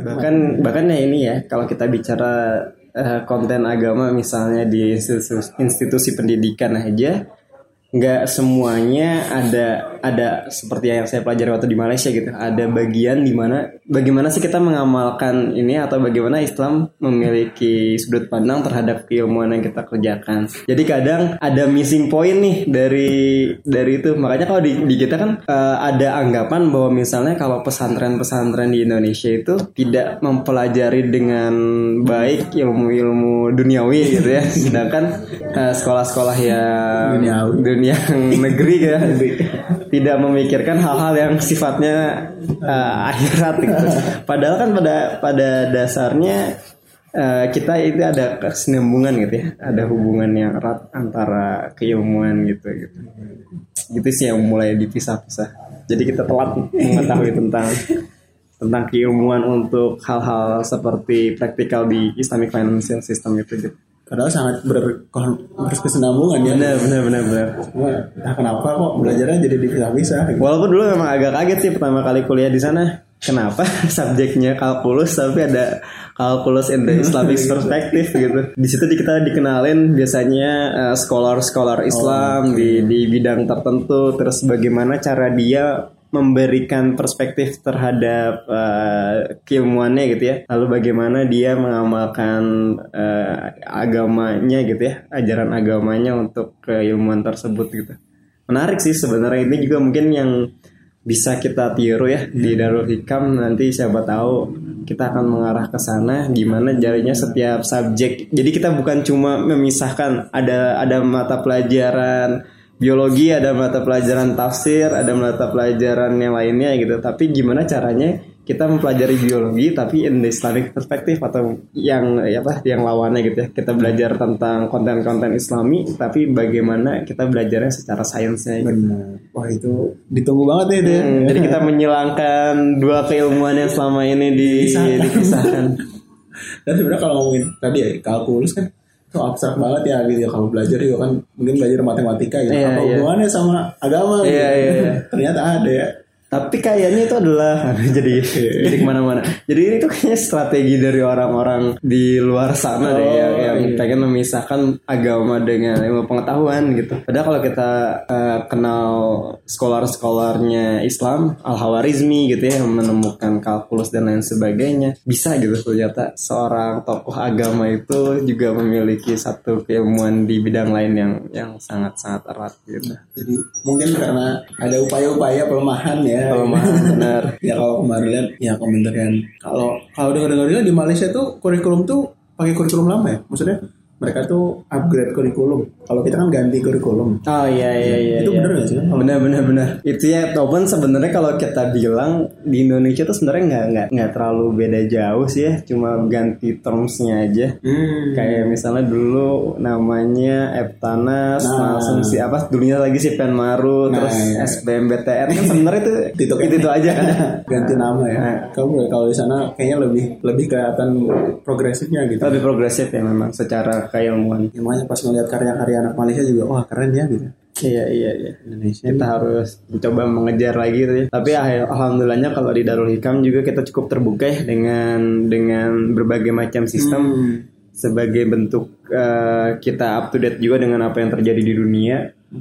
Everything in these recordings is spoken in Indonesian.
bahkan bahkan ya ini ya kalau kita bicara uh, konten agama misalnya di institusi, institusi pendidikan aja nggak semuanya ada ada seperti yang saya pelajari waktu di Malaysia gitu. Ada bagian di mana bagaimana sih kita mengamalkan ini atau bagaimana Islam memiliki sudut pandang terhadap keilmuan yang kita kerjakan. Jadi kadang ada missing point nih dari dari itu. Makanya kalau di, di kita kan uh, ada anggapan bahwa misalnya kalau pesantren-pesantren di Indonesia itu tidak mempelajari dengan baik ilmu-ilmu duniawi gitu ya. Sedangkan uh, sekolah-sekolah yang duniawi yang negeri ya tidak memikirkan hal-hal yang sifatnya uh, akhirat gitu. Padahal kan pada pada dasarnya uh, kita itu ada kesinambungan gitu ya, ada hubungan yang erat antara keilmuan gitu gitu. Gitu sih yang mulai dipisah-pisah. Jadi kita telat mengetahui tentang tentang keilmuan untuk hal-hal seperti praktikal di Islamic Financial System itu gitu padahal sangat ber, berkesinambungan ya benar benar benar benar nah kenapa kok belajarnya jadi dipisah-pisah gitu? walaupun dulu memang agak kaget sih pertama kali kuliah di sana kenapa subjeknya kalkulus tapi ada kalkulus in the Islamic perspective gitu. Di situ kita dikenalin biasanya uh, scholar-scholar Islam oh, okay. di di bidang tertentu terus bagaimana cara dia memberikan perspektif terhadap uh, keilmuannya gitu ya. Lalu bagaimana dia mengamalkan uh, agamanya gitu ya, ajaran agamanya untuk keilmuan tersebut gitu. Menarik sih sebenarnya ini juga mungkin yang bisa kita tiru ya di Darul Hikam nanti siapa tahu kita akan mengarah ke sana gimana jadinya setiap subjek. Jadi kita bukan cuma memisahkan ada ada mata pelajaran biologi ada mata pelajaran tafsir ada mata pelajaran yang lainnya gitu tapi gimana caranya kita mempelajari biologi tapi in the Islamic perspektif atau yang ya apa yang lawannya gitu ya kita belajar tentang konten-konten Islami tapi bagaimana kita belajarnya secara sainsnya gitu. Benar. Wah itu ditunggu banget ya itu. Ya. Hmm, jadi kita menyilangkan dua keilmuan yang selama ini di, dipisahkan. Dan sebenarnya kalau ngomongin tadi ya kalkulus kan itu abstrak banget ya gitu ya kalau belajar juga kan mungkin belajar matematika gitu yeah, apa yeah. hubungannya sama agama gitu yeah, yeah. ternyata ada ya tapi kayaknya itu adalah jadi jadi ke mana-mana. Jadi ini tuh kayaknya strategi dari orang-orang di luar sana oh, deh yang, yang iya. pengen memisahkan agama dengan ilmu pengetahuan gitu. Padahal kalau kita uh, kenal scholar-scholarnya Islam Al Hawarizmi gitu ya yang menemukan kalkulus dan lain sebagainya bisa gitu ternyata seorang tokoh agama itu juga memiliki satu keilmuan di bidang lain yang yang sangat-sangat erat gitu. Jadi mungkin karena ada upaya-upaya pelemahan ya kelemahan benar. Ya kalau kemarin lihat ya komentar kan kalau kalau dengar dengar di Malaysia tuh kurikulum tuh pakai kurikulum lama ya maksudnya mereka tuh upgrade kurikulum. Kalau kita kan ganti kurikulum. Oh iya iya iya. Itu iya. benar nggak sih? Benar benar benar. Itu ya walaupun sebenarnya kalau kita bilang di Indonesia tuh sebenarnya nggak nggak nggak terlalu beda jauh sih ya. Cuma ganti termsnya aja. Hmm. Kayak misalnya dulu namanya Eptanas, nah. langsung si apa dulunya lagi si Penmaru, nah, terus iya. SBMBTN kan sebenarnya itu itu, itu, itu aja kan. ganti nama ya. Nah. Kamu kalau di sana kayaknya lebih lebih kelihatan progresifnya gitu. Lebih progresif ya memang secara keilmuan. Ya, makanya pas ngeliat karya-karya anak Malaysia juga wah keren ya gitu. Iya iya iya. Indonesia kita harus mencoba mengejar lagi gitu ya. Tapi alhamdulillahnya kalau di Darul Hikam juga kita cukup terbuka ya dengan dengan berbagai macam sistem hmm. sebagai bentuk uh, kita up to date juga dengan apa yang terjadi di dunia.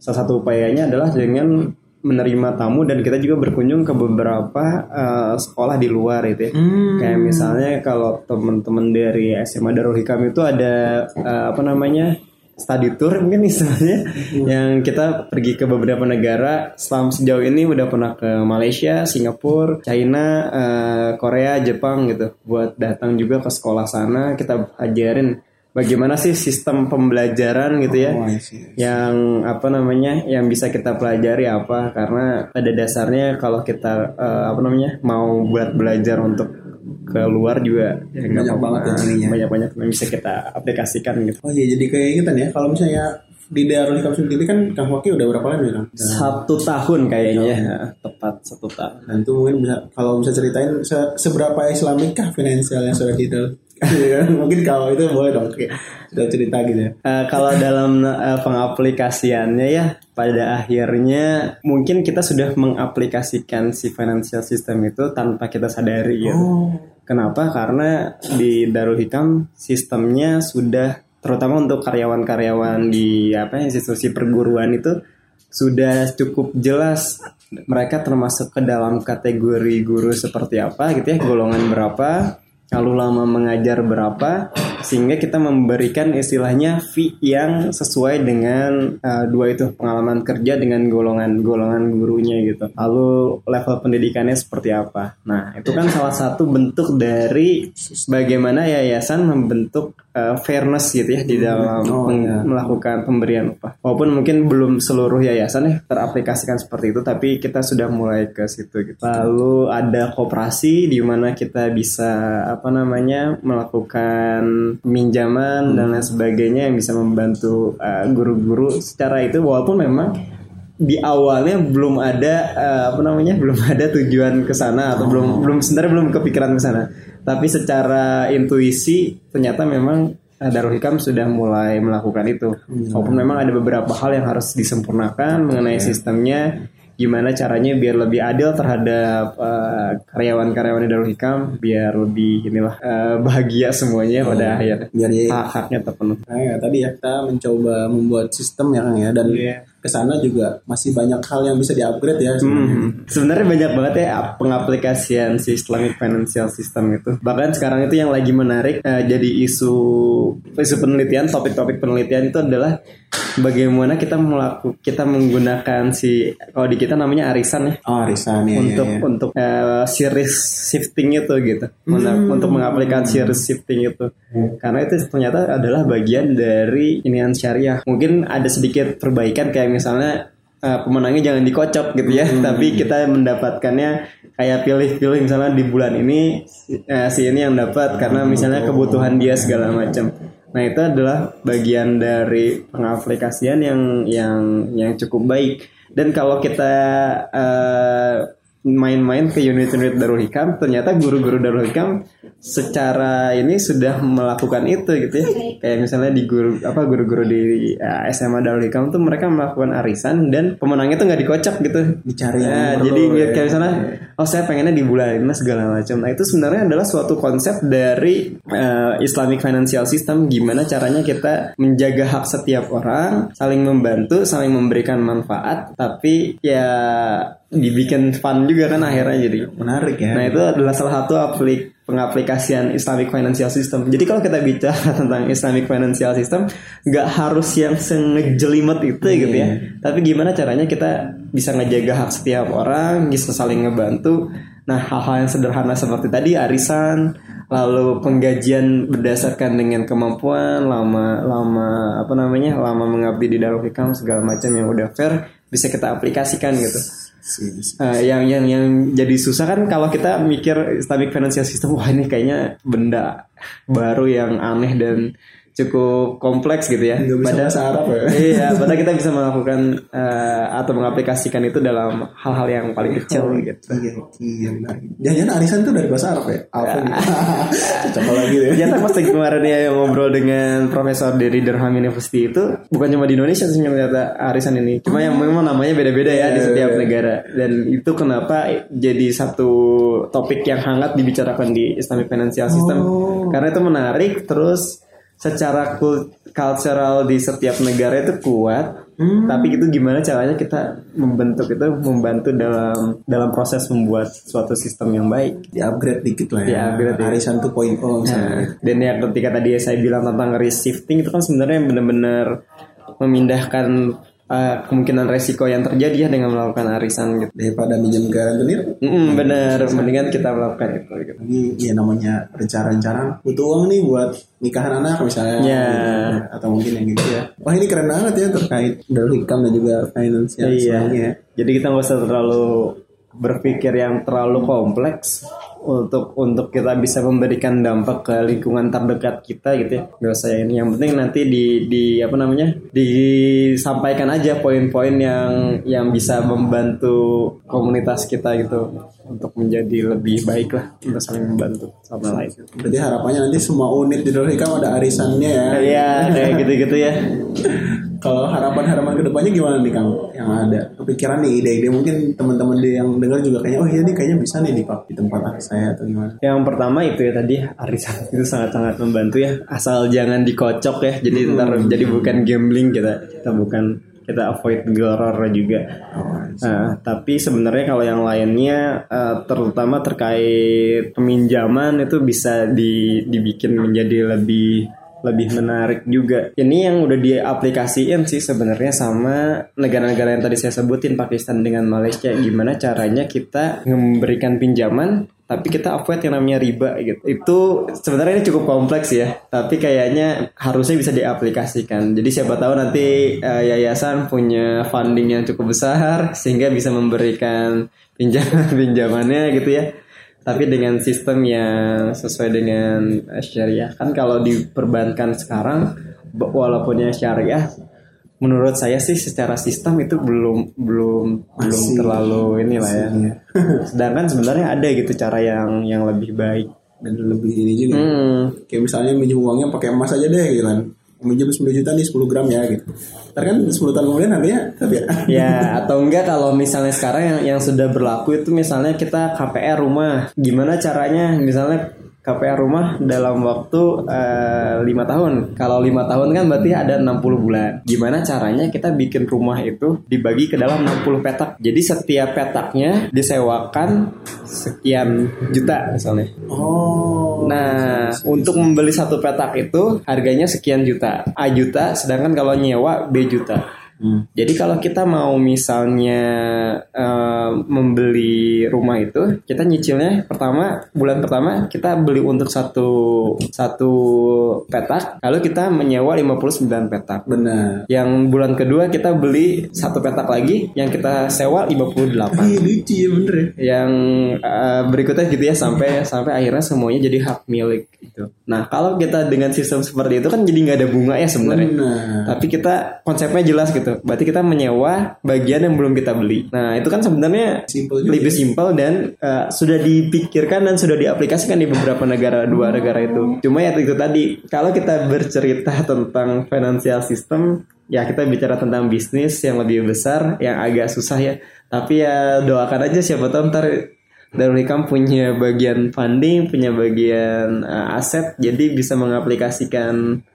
Salah satu upayanya adalah dengan menerima tamu dan kita juga berkunjung ke beberapa uh, sekolah di luar itu ya. Hmm. Kayak misalnya kalau teman-teman dari SMA Darul Hikam itu ada uh, apa namanya? study tour mungkin istilahnya hmm. yang kita pergi ke beberapa negara selama sejauh ini udah pernah ke Malaysia, Singapura, China, uh, Korea, Jepang gitu buat datang juga ke sekolah sana kita ajarin bagaimana sih sistem pembelajaran gitu ya? Oh, yang apa namanya yang bisa kita pelajari apa? Karena pada dasarnya kalau kita uh, apa namanya mau buat belajar untuk keluar juga ya, banyak banget ya banyak banyak yang bisa kita aplikasikan gitu. Oh iya jadi kayak gitu ya. Kalau misalnya di Darul Hikam sendiri kan Kang Waki udah berapa lama ya Satu tahun kayaknya ya, tepat satu tahun. Dan itu mungkin bisa kalau bisa ceritain se seberapa Islamik kah finansial yang kita Iya kan? Mungkin kalau itu boleh dong. Sudah cerita gitu ya uh, Kalau dalam uh, pengaplikasiannya ya Pada akhirnya Mungkin kita sudah mengaplikasikan si financial system itu Tanpa kita sadari gitu oh. Kenapa? Karena di Darul Hikam sistemnya sudah terutama untuk karyawan-karyawan di apa institusi perguruan itu sudah cukup jelas mereka termasuk ke dalam kategori guru seperti apa gitu ya golongan berapa lalu lama mengajar berapa sehingga kita memberikan istilahnya fee yang sesuai dengan uh, dua itu pengalaman kerja dengan golongan-golongan gurunya gitu. Lalu level pendidikannya seperti apa. Nah, itu kan salah satu bentuk dari bagaimana yayasan membentuk uh, fairness gitu ya di dalam oh, ya. melakukan pemberian upah. Walaupun mungkin belum seluruh yayasan ya teraplikasikan seperti itu, tapi kita sudah mulai ke situ gitu. Lalu ada koperasi di mana kita bisa apa namanya melakukan minjaman hmm. dan lain sebagainya yang bisa membantu uh, guru-guru uh, secara itu walaupun memang di awalnya belum ada uh, apa namanya belum ada tujuan ke sana atau oh. belum belum sebenarnya belum kepikiran ke sana tapi secara intuisi ternyata memang uh, Darul Hikam sudah mulai melakukan itu hmm. walaupun memang ada beberapa hal yang harus disempurnakan mengenai sistemnya gimana caranya biar lebih adil terhadap uh, karyawan-karyawan di Darul Hikam biar lebih inilah uh, bahagia semuanya oh, pada akhirnya biar hak haknya terpenuhi. Nah, ya, tadi ya kita mencoba membuat sistem yang ya dan yeah ke sana juga masih banyak hal yang bisa diupgrade ya sebenarnya. Hmm. Sebenarnya banyak banget ya pengaplikasian si Islamic Financial System itu. Bahkan sekarang itu yang lagi menarik uh, jadi isu isu penelitian, topik-topik penelitian itu adalah bagaimana kita melakukan kita menggunakan si kalau di kita namanya arisan ya. Oh, arisan ya. Untuk ya, ya. untuk uh, series shifting itu gitu. Hmm. Untuk mengaplikasi series shifting itu. Hmm. Karena itu ternyata adalah bagian dari inian syariah. Mungkin ada sedikit perbaikan kayak misalnya uh, pemenangnya jangan dikocok gitu ya, hmm. tapi kita mendapatkannya kayak pilih-pilih misalnya di bulan ini uh, si ini yang dapat karena misalnya kebutuhan dia segala macam. Nah itu adalah bagian dari pengaplikasian yang yang yang cukup baik. Dan kalau kita uh, main-main ke unit-unit Darul Hikam, ternyata guru-guru Darul Hikam secara ini sudah melakukan itu gitu ya. Kayak misalnya di guru apa guru-guru di uh, eh, SMA Darul Hikam tuh mereka melakukan arisan dan pemenangnya tuh nggak dikocok gitu. Dicari. Nah, jadi ya. kayak misalnya oh saya pengennya di bulan ini segala macam. Nah, itu sebenarnya adalah suatu konsep dari uh, Islamic Financial System gimana caranya kita menjaga hak setiap orang, saling membantu, saling memberikan manfaat, tapi ya dibikin fun juga kan akhirnya jadi menarik ya. Nah itu adalah salah satu aplik pengaplikasian Islamic Financial System. Jadi kalau kita bicara tentang Islamic Financial System, nggak harus yang sengejelimet itu yeah. gitu ya. Tapi gimana caranya kita bisa ngejaga hak setiap orang, bisa saling ngebantu. Nah hal-hal yang sederhana seperti tadi arisan, lalu penggajian berdasarkan dengan kemampuan, lama lama apa namanya, lama mengabdi di Darul Hikam segala macam yang udah fair bisa kita aplikasikan gitu. Uh, yang yang yang jadi susah kan kalau kita mikir Islamic financial system wah ini kayaknya benda baru yang aneh dan cukup kompleks gitu ya. pada Arab ya. Iya, pada kita bisa melakukan uh, atau mengaplikasikan itu dalam hal-hal yang paling kecil oh, gitu. Iya, iya, Jangan-jangan arisan itu dari bahasa Arab ya? Apa Coba lagi deh. Ternyata pas kemarin ya yang ngobrol dengan profesor dari Durham University itu bukan cuma di Indonesia sih ternyata arisan ini. Cuma yang memang namanya beda-beda ya di iya, setiap iya. negara. Dan itu kenapa jadi satu topik yang hangat dibicarakan di Islamic Financial System. Oh. Karena itu menarik terus secara cultural di setiap negara itu kuat hmm. tapi itu gimana caranya kita membentuk itu membantu dalam dalam proses membuat suatu sistem yang baik di upgrade dikit lah ya di upgrade ya. Arisan 2.0 misalnya nah, dan ya ketika tadi saya bilang tentang risk shifting itu kan sebenarnya benar-benar memindahkan uh, kemungkinan resiko yang terjadi ya dengan melakukan arisan gitu. Daripada minjem garantir. Mm -mm, bener, mendingan kita melakukan itu. Gitu. Ini ya namanya rencana-rencana butuh uang nih buat nikahan anak misalnya. Yeah. Gitu, atau mungkin yang gitu ya. Wah ini keren banget ya terkait dari income dan juga financial. Iya. Ya. Jadi kita nggak usah terlalu berpikir yang terlalu kompleks untuk untuk kita bisa memberikan dampak ke lingkungan terdekat kita gitu ya gak usah ini yang penting nanti di di apa namanya disampaikan aja poin-poin yang yang bisa membantu komunitas kita gitu untuk menjadi lebih baik lah untuk saling membantu sama lain. Berarti harapannya nanti semua unit di Dorhikam ada arisannya ya. Iya kayak gitu-gitu ya. kalau harapan-harapan ke depannya gimana nih Kang? Yang ada kepikiran nih ide-ide mungkin teman-teman dia yang dengar juga kayaknya oh iya nih kayaknya bisa nih di di tempat saya atau gimana? Yang pertama itu ya tadi arisan itu sangat-sangat membantu ya asal jangan dikocok ya jadi hmm. ntar jadi bukan gambling kita kita bukan kita avoid goror juga. Oh, nah, tapi sebenarnya kalau yang lainnya uh, terutama terkait peminjaman itu bisa di, dibikin menjadi lebih lebih menarik juga. Ini yang udah diaplikasiin sih sebenarnya sama negara-negara yang tadi saya sebutin Pakistan dengan Malaysia. Gimana caranya kita memberikan pinjaman tapi kita avoid yang namanya riba gitu. Itu sebenarnya ini cukup kompleks ya, tapi kayaknya harusnya bisa diaplikasikan. Jadi siapa tahu nanti uh, yayasan punya funding yang cukup besar sehingga bisa memberikan pinjaman pinjamannya gitu ya tapi dengan sistem yang sesuai dengan syariah kan kalau diperbankan sekarang walaupun yang syariah menurut saya sih secara sistem itu belum belum Masih. belum terlalu inilah ya. Sedangkan sebenarnya ada gitu cara yang yang lebih baik dan lebih ini juga. Hmm. Kayak misalnya minjem uangnya pakai emas aja deh gitu kan minjem 10 juta nih 10 gram ya gitu. Ntar kan 10 tahun kemudian harganya tapi ya. ya atau enggak kalau misalnya sekarang yang yang sudah berlaku itu misalnya kita KPR rumah. Gimana caranya misalnya KPR rumah dalam waktu eh, lima uh, tahun. Kalau lima tahun kan berarti ada 60 bulan. Gimana caranya kita bikin rumah itu dibagi ke dalam 60 petak. Jadi setiap petaknya disewakan sekian juta misalnya. Oh. Nah, untuk membeli satu petak itu harganya sekian juta. A juta, sedangkan kalau nyewa B juta. Hmm. Jadi kalau kita mau misalnya uh, membeli rumah itu, kita nyicilnya pertama bulan pertama kita beli untuk satu satu petak, lalu kita menyewa 59 petak. Benar. Yang bulan kedua kita beli satu petak lagi, yang kita sewa 58. Iya lucu ya bener ya. Yang uh, berikutnya gitu ya sampai sampai akhirnya semuanya jadi hak milik itu. Nah kalau kita dengan sistem seperti itu kan jadi nggak ada bunga ya sebenarnya. Tapi kita konsepnya jelas gitu gitu. Berarti kita menyewa bagian yang belum kita beli. Nah, itu kan sebenarnya lebih simpel dan uh, sudah dipikirkan dan sudah diaplikasikan di beberapa negara dua negara itu. Cuma ya itu tadi kalau kita bercerita tentang financial system ya kita bicara tentang bisnis yang lebih besar yang agak susah ya. Tapi ya doakan aja siapa tahu ntar Darul Hikam punya bagian funding, punya bagian uh, aset, jadi bisa mengaplikasikan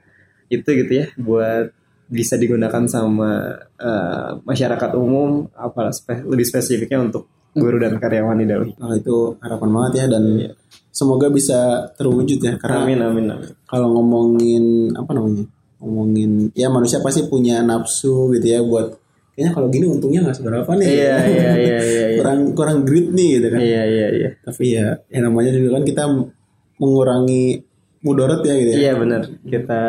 itu gitu ya buat bisa digunakan sama uh, masyarakat umum apa spe lebih spesifiknya untuk guru dan karyawan di Dalhi. Nah, itu harapan banget ya dan iya. semoga bisa terwujud ya karena amin amin amin. Kalau ngomongin apa namanya? Ngomongin ya manusia pasti punya nafsu gitu ya buat kayaknya kalau gini untungnya nggak seberapa nih. Iya iya iya iya. kurang kurang grit nih gitu kan. Iya iya iya. Tapi ya yang namanya juga kan kita mengurangi mudorot ya gitu ya. Iya benar. Kita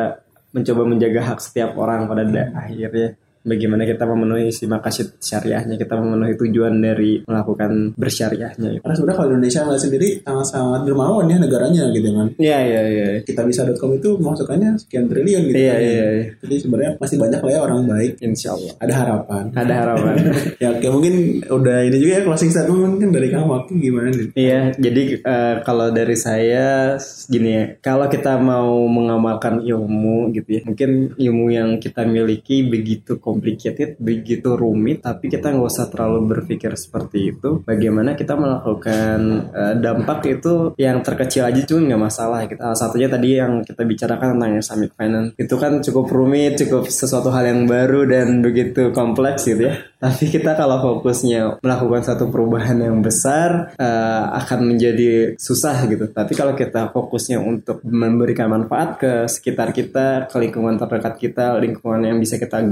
mencoba menjaga hak setiap orang pada akhirnya bagaimana kita memenuhi si makasid syariahnya kita memenuhi tujuan dari melakukan bersyariahnya. Karena sebenarnya kalau Indonesia nggak sendiri sangat-sangat dermawan ya negaranya gitu kan. Iya iya iya. Kita bisa.com itu masukannya sekian triliun gitu iya kan. iya, iya. Jadi sebenarnya masih banyak lah ya orang baik. Insya Allah ada harapan. Ada harapan. Ya kayak mungkin udah ini juga ya closing statement mungkin dari kamu waktu gimana nih? Iya jadi uh, kalau dari saya gini ya kalau kita mau mengamalkan ilmu gitu ya mungkin ilmu yang kita miliki begitu complicated, begitu rumit, tapi kita nggak usah terlalu berpikir seperti itu. Bagaimana kita melakukan uh, dampak itu yang terkecil aja cuma nggak masalah. Kita salah satunya tadi yang kita bicarakan tentang Islamic Finance itu kan cukup rumit, cukup sesuatu hal yang baru dan begitu kompleks gitu ya. Tapi kita kalau fokusnya melakukan satu perubahan yang besar uh, akan menjadi susah gitu. Tapi kalau kita fokusnya untuk memberikan manfaat ke sekitar kita, ke lingkungan terdekat kita, lingkungan yang bisa kita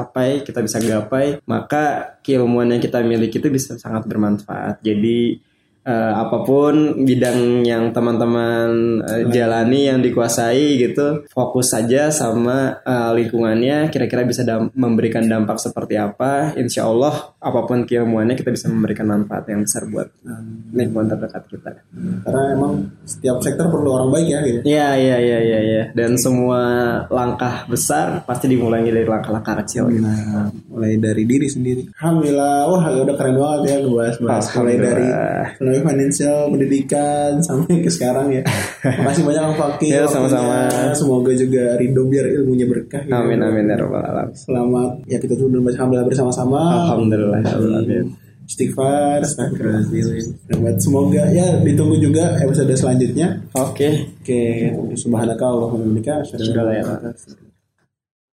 capai, kita bisa gapai, maka keilmuan yang kita miliki itu bisa sangat bermanfaat. Jadi uh, apa pun bidang yang teman-teman uh, jalani yang dikuasai gitu fokus saja sama uh, lingkungannya kira-kira bisa dam memberikan dampak seperti apa. Insya Allah apa pun keilmuannya kita bisa memberikan manfaat yang besar buat uh, lingkungan terdekat kita. Karena emang setiap sektor perlu orang baik ya gitu. Ya ya ya ya ya dan semua langkah besar pasti dimulai dari langkah-langkah kecil. Gitu. nah mulai dari diri sendiri. Alhamdulillah wah udah keren banget ya bahas bahas mulai dari mulai financial pendidikan sampai ke sekarang ya. Makasih banyak Om Fakir ya sama-sama. semoga juga ridho biar ilmunya berkah gitu. amin amin ya rabbal alamin. Selamat. Ya kita tuh baca alhamdulillah bersama-sama. Alhamdulillah amin istighfar. Astagfirullahaladzim. Semoga ya ditunggu juga episode selanjutnya. Oke. Okay. oke okay. subhanallah Allahumma sudah lah ya